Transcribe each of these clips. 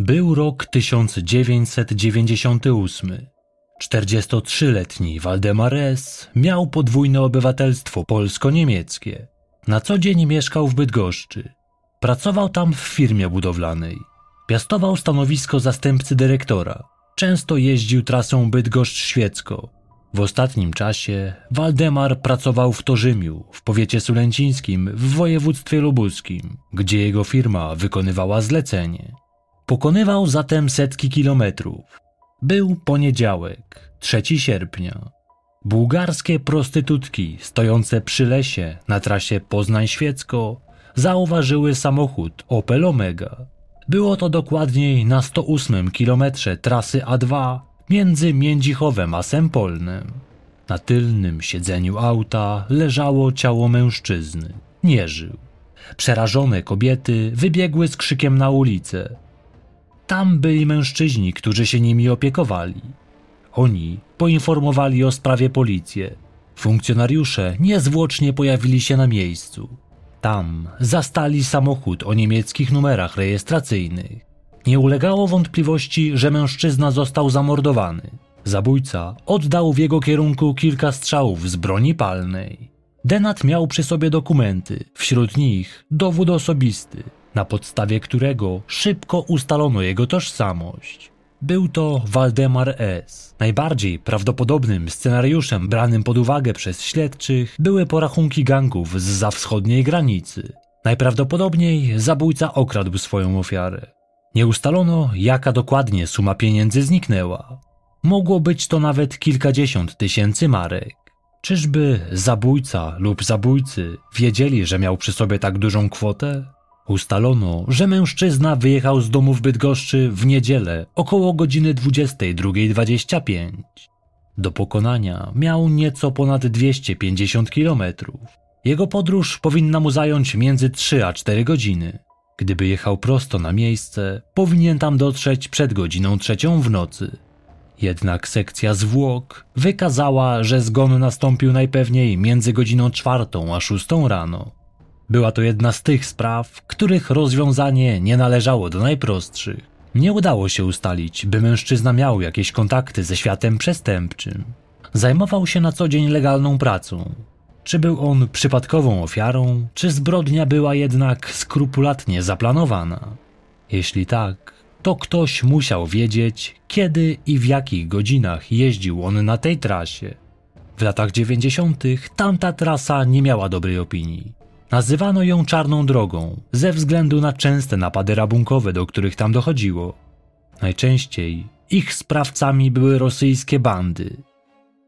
Był rok 1998. 43-letni Waldemar S. miał podwójne obywatelstwo polsko-niemieckie. Na co dzień mieszkał w Bydgoszczy. Pracował tam w firmie budowlanej. Piastował stanowisko zastępcy dyrektora. Często jeździł trasą Bydgoszcz-Świecko. W ostatnim czasie Waldemar pracował w Torzymiu, w powiecie sulęcińskim, w województwie lubuskim, gdzie jego firma wykonywała zlecenie. Pokonywał zatem setki kilometrów. Był poniedziałek, 3 sierpnia. Bułgarskie prostytutki stojące przy lesie na trasie Poznań-Świecko zauważyły samochód Opel Omega. Było to dokładniej na 108 kilometrze trasy A2 między Międzichowem a Sempolnem. Na tylnym siedzeniu auta leżało ciało mężczyzny. Nie żył. Przerażone kobiety wybiegły z krzykiem na ulicę. Tam byli mężczyźni, którzy się nimi opiekowali. Oni poinformowali o sprawie policję. Funkcjonariusze niezwłocznie pojawili się na miejscu. Tam zastali samochód o niemieckich numerach rejestracyjnych. Nie ulegało wątpliwości, że mężczyzna został zamordowany. Zabójca oddał w jego kierunku kilka strzałów z broni palnej. Denat miał przy sobie dokumenty, wśród nich dowód osobisty, na podstawie którego szybko ustalono jego tożsamość. Był to Waldemar S. Najbardziej prawdopodobnym scenariuszem branym pod uwagę przez śledczych były porachunki gangów z za wschodniej granicy. Najprawdopodobniej zabójca okradł swoją ofiarę. Nie ustalono, jaka dokładnie suma pieniędzy zniknęła. Mogło być to nawet kilkadziesiąt tysięcy marek. Czyżby zabójca lub zabójcy wiedzieli, że miał przy sobie tak dużą kwotę? Ustalono, że mężczyzna wyjechał z domu w Bydgoszczy w niedzielę około godziny 22.25. Do pokonania miał nieco ponad 250 kilometrów. Jego podróż powinna mu zająć między 3 a 4 godziny. Gdyby jechał prosto na miejsce, powinien tam dotrzeć przed godziną trzecią w nocy. Jednak sekcja zwłok wykazała, że zgon nastąpił najpewniej między godziną czwartą a szóstą rano. Była to jedna z tych spraw, których rozwiązanie nie należało do najprostszych. Nie udało się ustalić, by mężczyzna miał jakieś kontakty ze światem przestępczym. Zajmował się na co dzień legalną pracą. Czy był on przypadkową ofiarą, czy zbrodnia była jednak skrupulatnie zaplanowana? Jeśli tak, to ktoś musiał wiedzieć, kiedy i w jakich godzinach jeździł on na tej trasie. W latach 90. tamta trasa nie miała dobrej opinii. Nazywano ją czarną drogą ze względu na częste napady rabunkowe, do których tam dochodziło. Najczęściej ich sprawcami były rosyjskie bandy.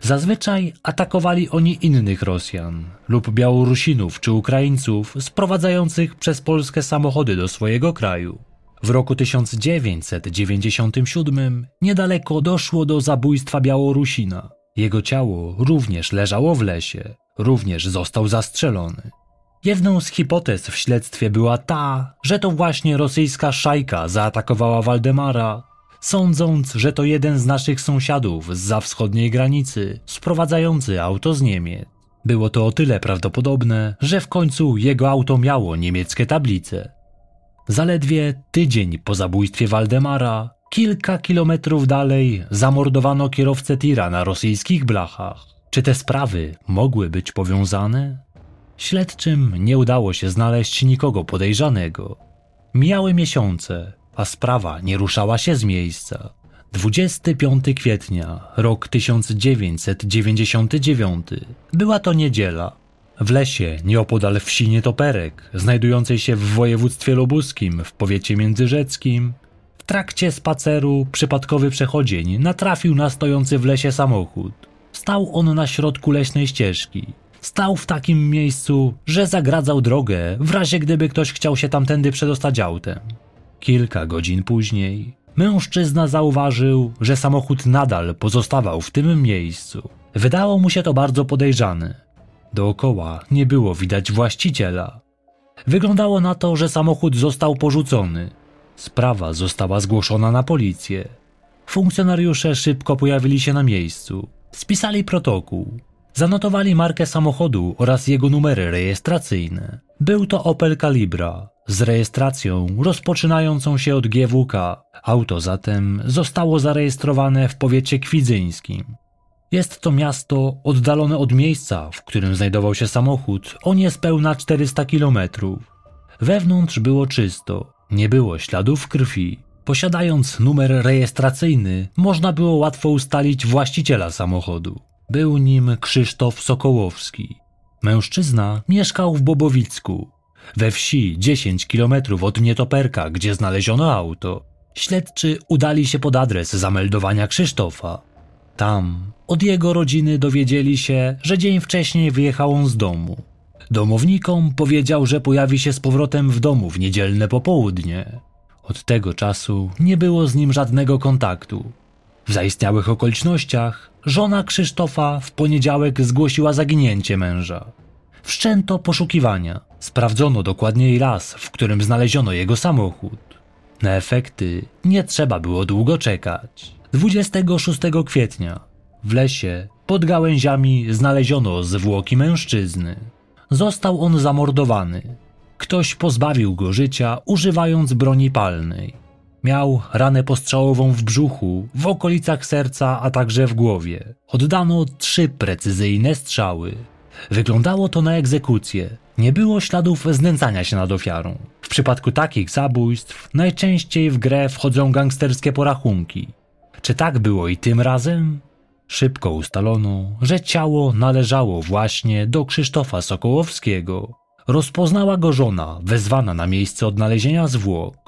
Zazwyczaj atakowali oni innych Rosjan lub Białorusinów czy Ukraińców sprowadzających przez Polskę samochody do swojego kraju. W roku 1997 niedaleko doszło do zabójstwa Białorusina. Jego ciało również leżało w lesie, również został zastrzelony. Jedną z hipotez w śledztwie była ta, że to właśnie rosyjska szajka zaatakowała Waldemara, sądząc, że to jeden z naszych sąsiadów z za wschodniej granicy, sprowadzający auto z Niemiec. Było to o tyle prawdopodobne, że w końcu jego auto miało niemieckie tablice. Zaledwie tydzień po zabójstwie Waldemara, kilka kilometrów dalej, zamordowano kierowcę tira na rosyjskich blachach. Czy te sprawy mogły być powiązane? Śledczym nie udało się znaleźć nikogo podejrzanego. Mijały miesiące, a sprawa nie ruszała się z miejsca. 25 kwietnia, rok 1999. Była to niedziela. W lesie, nieopodal wsi Nietoperek, znajdującej się w województwie lubuskim, w powiecie międzyrzeckim, w trakcie spaceru przypadkowy przechodzień natrafił na stojący w lesie samochód. Stał on na środku leśnej ścieżki. Stał w takim miejscu, że zagradzał drogę, w razie gdyby ktoś chciał się tamtędy przedostać autem. Kilka godzin później mężczyzna zauważył, że samochód nadal pozostawał w tym miejscu. Wydało mu się to bardzo podejrzane. Dookoła nie było widać właściciela. Wyglądało na to, że samochód został porzucony. Sprawa została zgłoszona na policję. Funkcjonariusze szybko pojawili się na miejscu. Spisali protokół. Zanotowali markę samochodu oraz jego numery rejestracyjne. Był to Opel Calibra. z rejestracją rozpoczynającą się od GWK. Auto zatem zostało zarejestrowane w powiecie kwidzyńskim. Jest to miasto oddalone od miejsca, w którym znajdował się samochód, o niespełna 400 kilometrów. Wewnątrz było czysto, nie było śladów krwi. Posiadając numer rejestracyjny, można było łatwo ustalić właściciela samochodu. Był nim Krzysztof Sokołowski. Mężczyzna mieszkał w Bobowicku, we wsi 10 kilometrów od Nietoperka, gdzie znaleziono auto. Śledczy udali się pod adres zameldowania Krzysztofa. Tam od jego rodziny dowiedzieli się, że dzień wcześniej wyjechał on z domu. Domownikom powiedział, że pojawi się z powrotem w domu w niedzielne popołudnie. Od tego czasu nie było z nim żadnego kontaktu. W zaistniałych okolicznościach żona Krzysztofa w poniedziałek zgłosiła zaginięcie męża. Wszczęto poszukiwania. Sprawdzono dokładniej las, w którym znaleziono jego samochód. Na efekty nie trzeba było długo czekać. 26 kwietnia w lesie pod gałęziami znaleziono zwłoki mężczyzny. Został on zamordowany. Ktoś pozbawił go życia używając broni palnej. Miał ranę postrzałową w brzuchu, w okolicach serca, a także w głowie. Oddano trzy precyzyjne strzały. Wyglądało to na egzekucję. Nie było śladów znęcania się nad ofiarą. W przypadku takich zabójstw najczęściej w grę wchodzą gangsterskie porachunki. Czy tak było i tym razem? Szybko ustalono, że ciało należało właśnie do Krzysztofa Sokołowskiego. Rozpoznała go żona, wezwana na miejsce odnalezienia zwłok.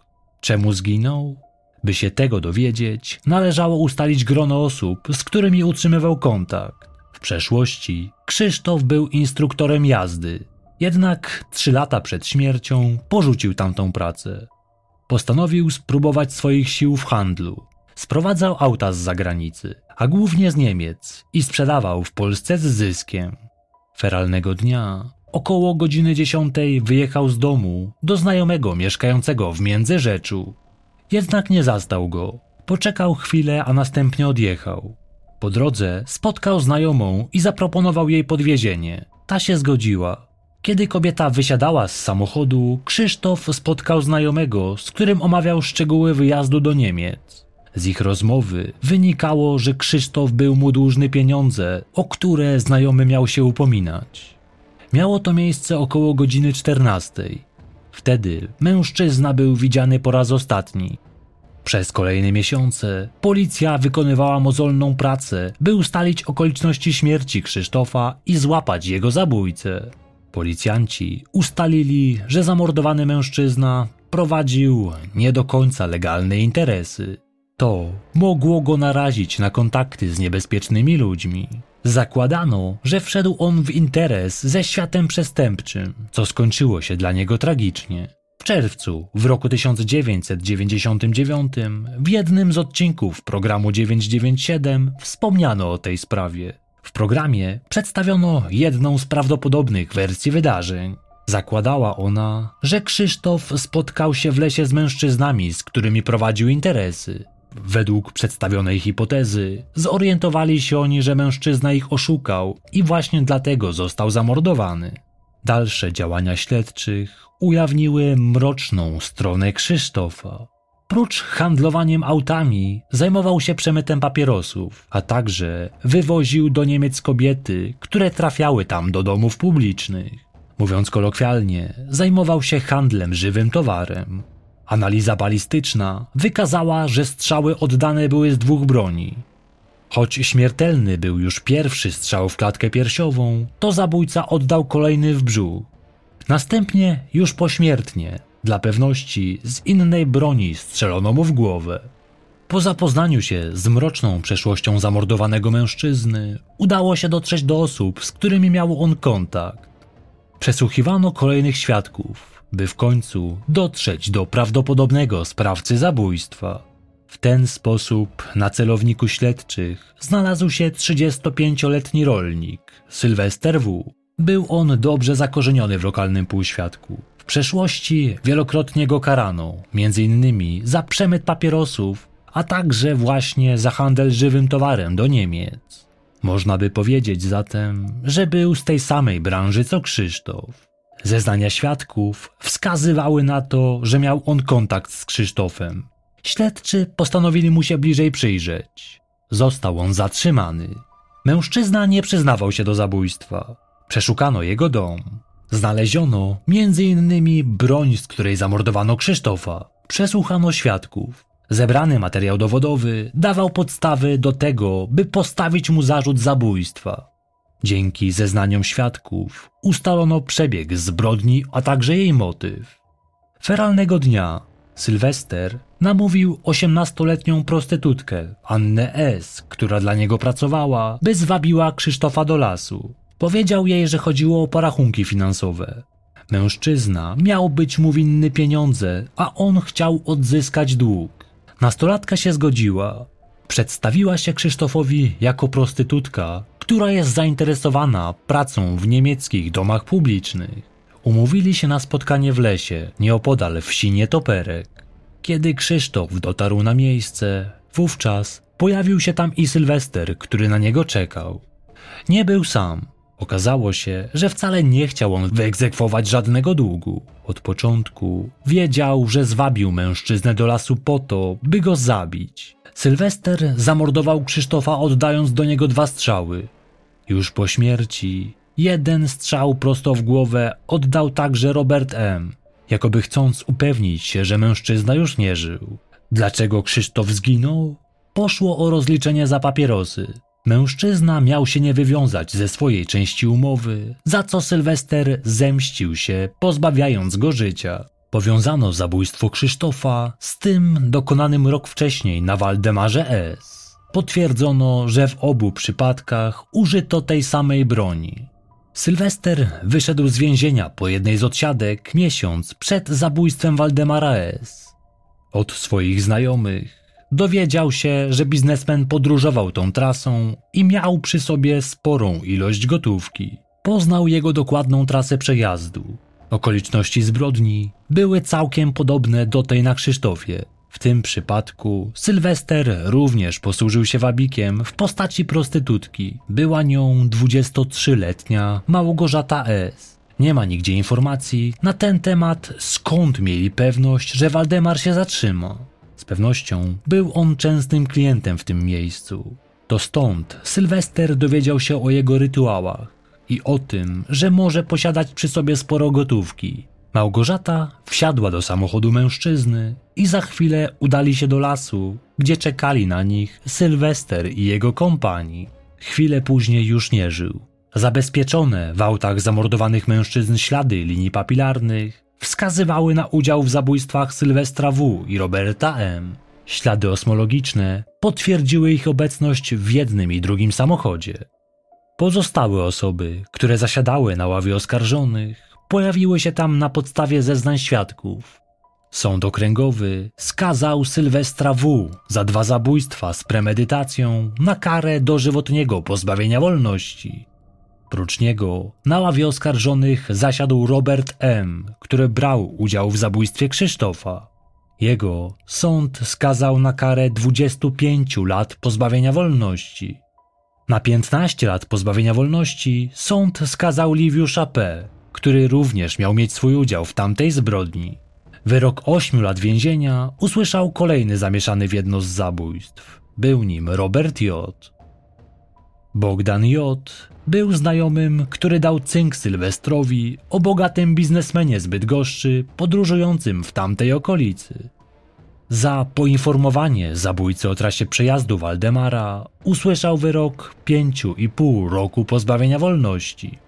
Czemu zginął? By się tego dowiedzieć, należało ustalić grono osób, z którymi utrzymywał kontakt. W przeszłości Krzysztof był instruktorem jazdy, jednak trzy lata przed śmiercią porzucił tamtą pracę. Postanowił spróbować swoich sił w handlu. Sprowadzał auta z zagranicy, a głównie z Niemiec i sprzedawał w Polsce z zyskiem. Feralnego dnia, około godziny dziesiątej, wyjechał z domu do znajomego mieszkającego w Międzyrzeczu. Jednak nie zastał go. Poczekał chwilę, a następnie odjechał. Po drodze spotkał znajomą i zaproponował jej podwiezienie. Ta się zgodziła. Kiedy kobieta wysiadała z samochodu, Krzysztof spotkał znajomego, z którym omawiał szczegóły wyjazdu do Niemiec. Z ich rozmowy wynikało, że Krzysztof był mu dłużny pieniądze, o które znajomy miał się upominać. Miało to miejsce około godziny 14. Wtedy mężczyzna był widziany po raz ostatni. Przez kolejne miesiące policja wykonywała mozolną pracę, by ustalić okoliczności śmierci Krzysztofa i złapać jego zabójcę. Policjanci ustalili, że zamordowany mężczyzna prowadził nie do końca legalne interesy. To mogło go narazić na kontakty z niebezpiecznymi ludźmi. Zakładano, że wszedł on w interes ze światem przestępczym, co skończyło się dla niego tragicznie. W czerwcu w roku 1999 w jednym z odcinków programu 997 wspomniano o tej sprawie. W programie przedstawiono jedną z prawdopodobnych wersji wydarzeń. Zakładała ona, że Krzysztof spotkał się w lesie z mężczyznami, z którymi prowadził interesy. Według przedstawionej hipotezy zorientowali się oni, że mężczyzna ich oszukał i właśnie dlatego został zamordowany. Dalsze działania śledczych ujawniły mroczną stronę Krzysztofa. Prócz handlowaniem autami, zajmował się przemytem papierosów, a także wywoził do Niemiec kobiety, które trafiały tam do domów publicznych. Mówiąc kolokwialnie, zajmował się handlem żywym towarem. Analiza balistyczna wykazała, że strzały oddane były z dwóch broni. Choć śmiertelny był już pierwszy strzał w klatkę piersiową, to zabójca oddał kolejny w brzuch. Następnie, już pośmiertnie, dla pewności z innej broni strzelono mu w głowę. Po zapoznaniu się z mroczną przeszłością zamordowanego mężczyzny, udało się dotrzeć do osób, z którymi miał on kontakt. Przesłuchiwano kolejnych świadków, by w końcu dotrzeć do prawdopodobnego sprawcy zabójstwa. W ten sposób na celowniku śledczych znalazł się 35-letni rolnik Sylwester W. Był on dobrze zakorzeniony w lokalnym półświadku. W przeszłości wielokrotnie go karano, m.in. za przemyt papierosów, a także właśnie za handel żywym towarem do Niemiec. Można by powiedzieć zatem, że był z tej samej branży co Krzysztof. Zeznania świadków wskazywały na to, że miał on kontakt z Krzysztofem. Śledczy postanowili mu się bliżej przyjrzeć. Został on zatrzymany. Mężczyzna nie przyznawał się do zabójstwa. Przeszukano jego dom. Znaleziono m.in. broń, z której zamordowano Krzysztofa. Przesłuchano świadków. Zebrany materiał dowodowy dawał podstawy do tego, by postawić mu zarzut zabójstwa. Dzięki zeznaniom świadków ustalono przebieg zbrodni, a także jej motyw. Feralnego dnia Sylwester namówił osiemnastoletnią prostytutkę Annę S., która dla niego pracowała, by zwabiła Krzysztofa do lasu. Powiedział jej, że chodziło o porachunki finansowe. Mężczyzna miał być mu winny pieniądze, a on chciał odzyskać dług. Nastolatka się zgodziła. Przedstawiła się Krzysztofowi jako prostytutka, która jest zainteresowana pracą w niemieckich domach publicznych. Umówili się na spotkanie w lesie, nieopodal wsi Nietoperek. Kiedy Krzysztof dotarł na miejsce, wówczas pojawił się tam i Sylwester, który na niego czekał. Nie był sam. Okazało się, że wcale nie chciał on wyegzekwować żadnego długu. Od początku wiedział, że zwabił mężczyznę do lasu po to, by go zabić. Sylwester zamordował Krzysztofa, oddając do niego dwa strzały. Już po śmierci jeden strzał prosto w głowę oddał także Robert M., jakoby chcąc upewnić się, że mężczyzna już nie żył. Dlaczego Krzysztof zginął? Poszło o rozliczenie za papierosy. Mężczyzna miał się nie wywiązać ze swojej części umowy, za co Sylwester zemścił się, pozbawiając go życia. Powiązano zabójstwo Krzysztofa z tym dokonanym rok wcześniej na Waldemarze S. Potwierdzono, że w obu przypadkach użyto tej samej broni. Sylwester wyszedł z więzienia po jednej z odsiadek miesiąc przed zabójstwem Waldemara S. Od swoich znajomych dowiedział się, że biznesmen podróżował tą trasą i miał przy sobie sporą ilość gotówki. Poznał jego dokładną trasę przejazdu. Okoliczności zbrodni były całkiem podobne do tej na Krzysztofie. W tym przypadku Sylwester również posłużył się wabikiem w postaci prostytutki. Była nią 23-letnia Małgorzata S. Nie ma nigdzie informacji na ten temat, skąd mieli pewność, że Waldemar się zatrzyma. Z pewnością był on częstym klientem w tym miejscu. To stąd Sylwester dowiedział się o jego rytuałach i o tym, że może posiadać przy sobie sporo gotówki. Małgorzata wsiadła do samochodu mężczyzny i za chwilę udali się do lasu, gdzie czekali na nich Sylwester i jego kompanii. Chwilę później już nie żył. Zabezpieczone w autach zamordowanych mężczyzn ślady linii papilarnych wskazywały na udział w zabójstwach Sylwestra W. i Roberta M. Ślady osmologiczne potwierdziły ich obecność w jednym i drugim samochodzie. Pozostałe osoby, które zasiadały na ławie oskarżonych, pojawiły się tam na podstawie zeznań świadków. Sąd okręgowy skazał Sylwestra W. za dwa zabójstwa z premedytacją na karę dożywotniego pozbawienia wolności. Prócz niego na ławie oskarżonych zasiadł Robert M., który brał udział w zabójstwie Krzysztofa. Jego sąd skazał na karę 25 lat pozbawienia wolności. Na 15 lat pozbawienia wolności sąd skazał Liviusza P., który również miał mieć swój udział w tamtej zbrodni. Wyrok 8 lat więzienia usłyszał kolejny zamieszany w jedno z zabójstw. Był nim Robert J. Bogdan J. był znajomym, który dał cynk Sylwestrowi o bogatym biznesmenie z Bydgoszczy podróżującym w tamtej okolicy. Za poinformowanie zabójcy o trasie przejazdu Waldemara usłyszał wyrok 5,5 roku pozbawienia wolności.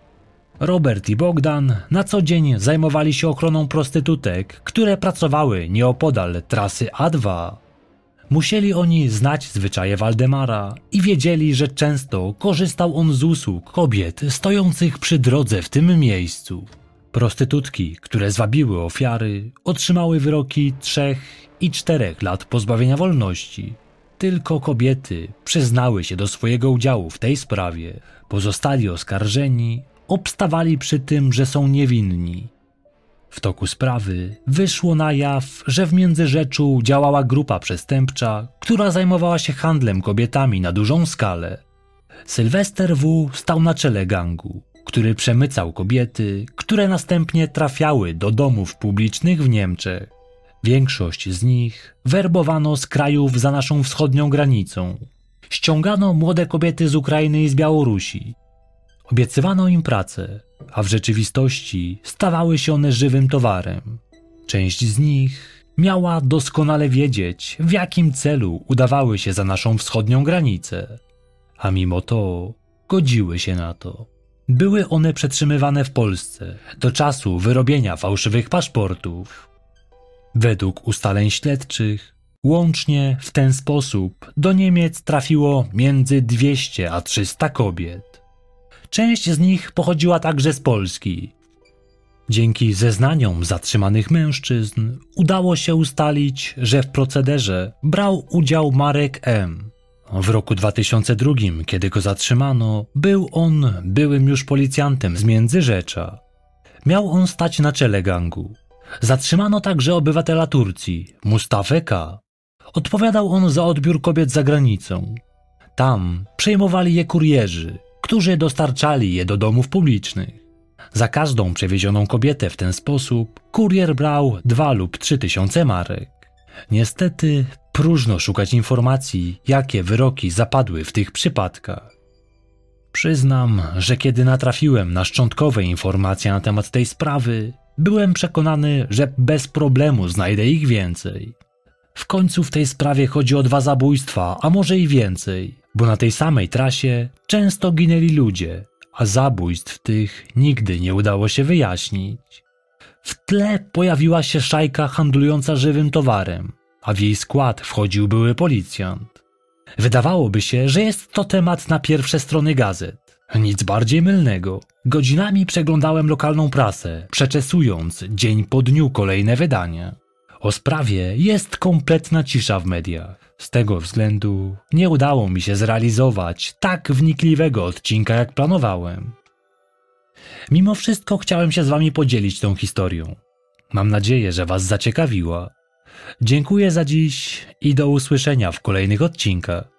Robert i Bogdan na co dzień zajmowali się ochroną prostytutek, które pracowały nieopodal trasy A2. Musieli oni znać zwyczaje Waldemara i wiedzieli, że często korzystał on z usług kobiet stojących przy drodze w tym miejscu. Prostytutki, które zwabiły ofiary, otrzymały wyroki trzech i czterech lat pozbawienia wolności. Tylko kobiety przyznały się do swojego udziału w tej sprawie. Pozostali oskarżeni obstawali przy tym, że są niewinni. W toku sprawy wyszło na jaw, że w Międzyrzeczu działała grupa przestępcza, która zajmowała się handlem kobietami na dużą skalę. Sylwester W. stał na czele gangu. Który przemycał kobiety, które następnie trafiały do domów publicznych w Niemczech. Większość z nich werbowano z krajów za naszą wschodnią granicą. Ściągano młode kobiety z Ukrainy i z Białorusi. Obiecywano im pracę, a w rzeczywistości stawały się one żywym towarem. Część z nich miała doskonale wiedzieć, w jakim celu udawały się za naszą wschodnią granicę, a mimo to godziły się na to. Były one przetrzymywane w Polsce do czasu wyrobienia fałszywych paszportów. Według ustaleń śledczych, łącznie w ten sposób do Niemiec trafiło między 200 a 300 kobiet. Część z nich pochodziła także z Polski. Dzięki zeznaniom zatrzymanych mężczyzn udało się ustalić, że w procederze brał udział Marek M. W roku 2002, kiedy go zatrzymano, był on byłym już policjantem z Międzyrzecza. Miał on stać na czele gangu. Zatrzymano także obywatela Turcji, Mustafę K. Odpowiadał on za odbiór kobiet za granicą. Tam przejmowali je kurierzy, którzy dostarczali je do domów publicznych. Za każdą przewiezioną kobietę w ten sposób kurier brał dwa lub trzy tysiące marek. Niestety próżno szukać informacji, jakie wyroki zapadły w tych przypadkach. Przyznam, że kiedy natrafiłem na szczątkowe informacje na temat tej sprawy, byłem przekonany, że bez problemu znajdę ich więcej. W końcu w tej sprawie chodzi o dwa zabójstwa, a może i więcej, bo na tej samej trasie często ginęli ludzie, a zabójstw tych nigdy nie udało się wyjaśnić. W tle pojawiła się szajka handlująca żywym towarem, a w jej skład wchodził były policjant. Wydawałoby się, że jest to temat na pierwsze strony gazet. Nic bardziej mylnego. Godzinami przeglądałem lokalną prasę, przeczesując dzień po dniu kolejne wydania. O sprawie jest kompletna cisza w mediach. Z tego względu nie udało mi się zrealizować tak wnikliwego odcinka, jak planowałem. Mimo wszystko chciałem się z Wami podzielić tą historią. Mam nadzieję, że Was zaciekawiła. Dziękuję za dziś i do usłyszenia w kolejnych odcinkach.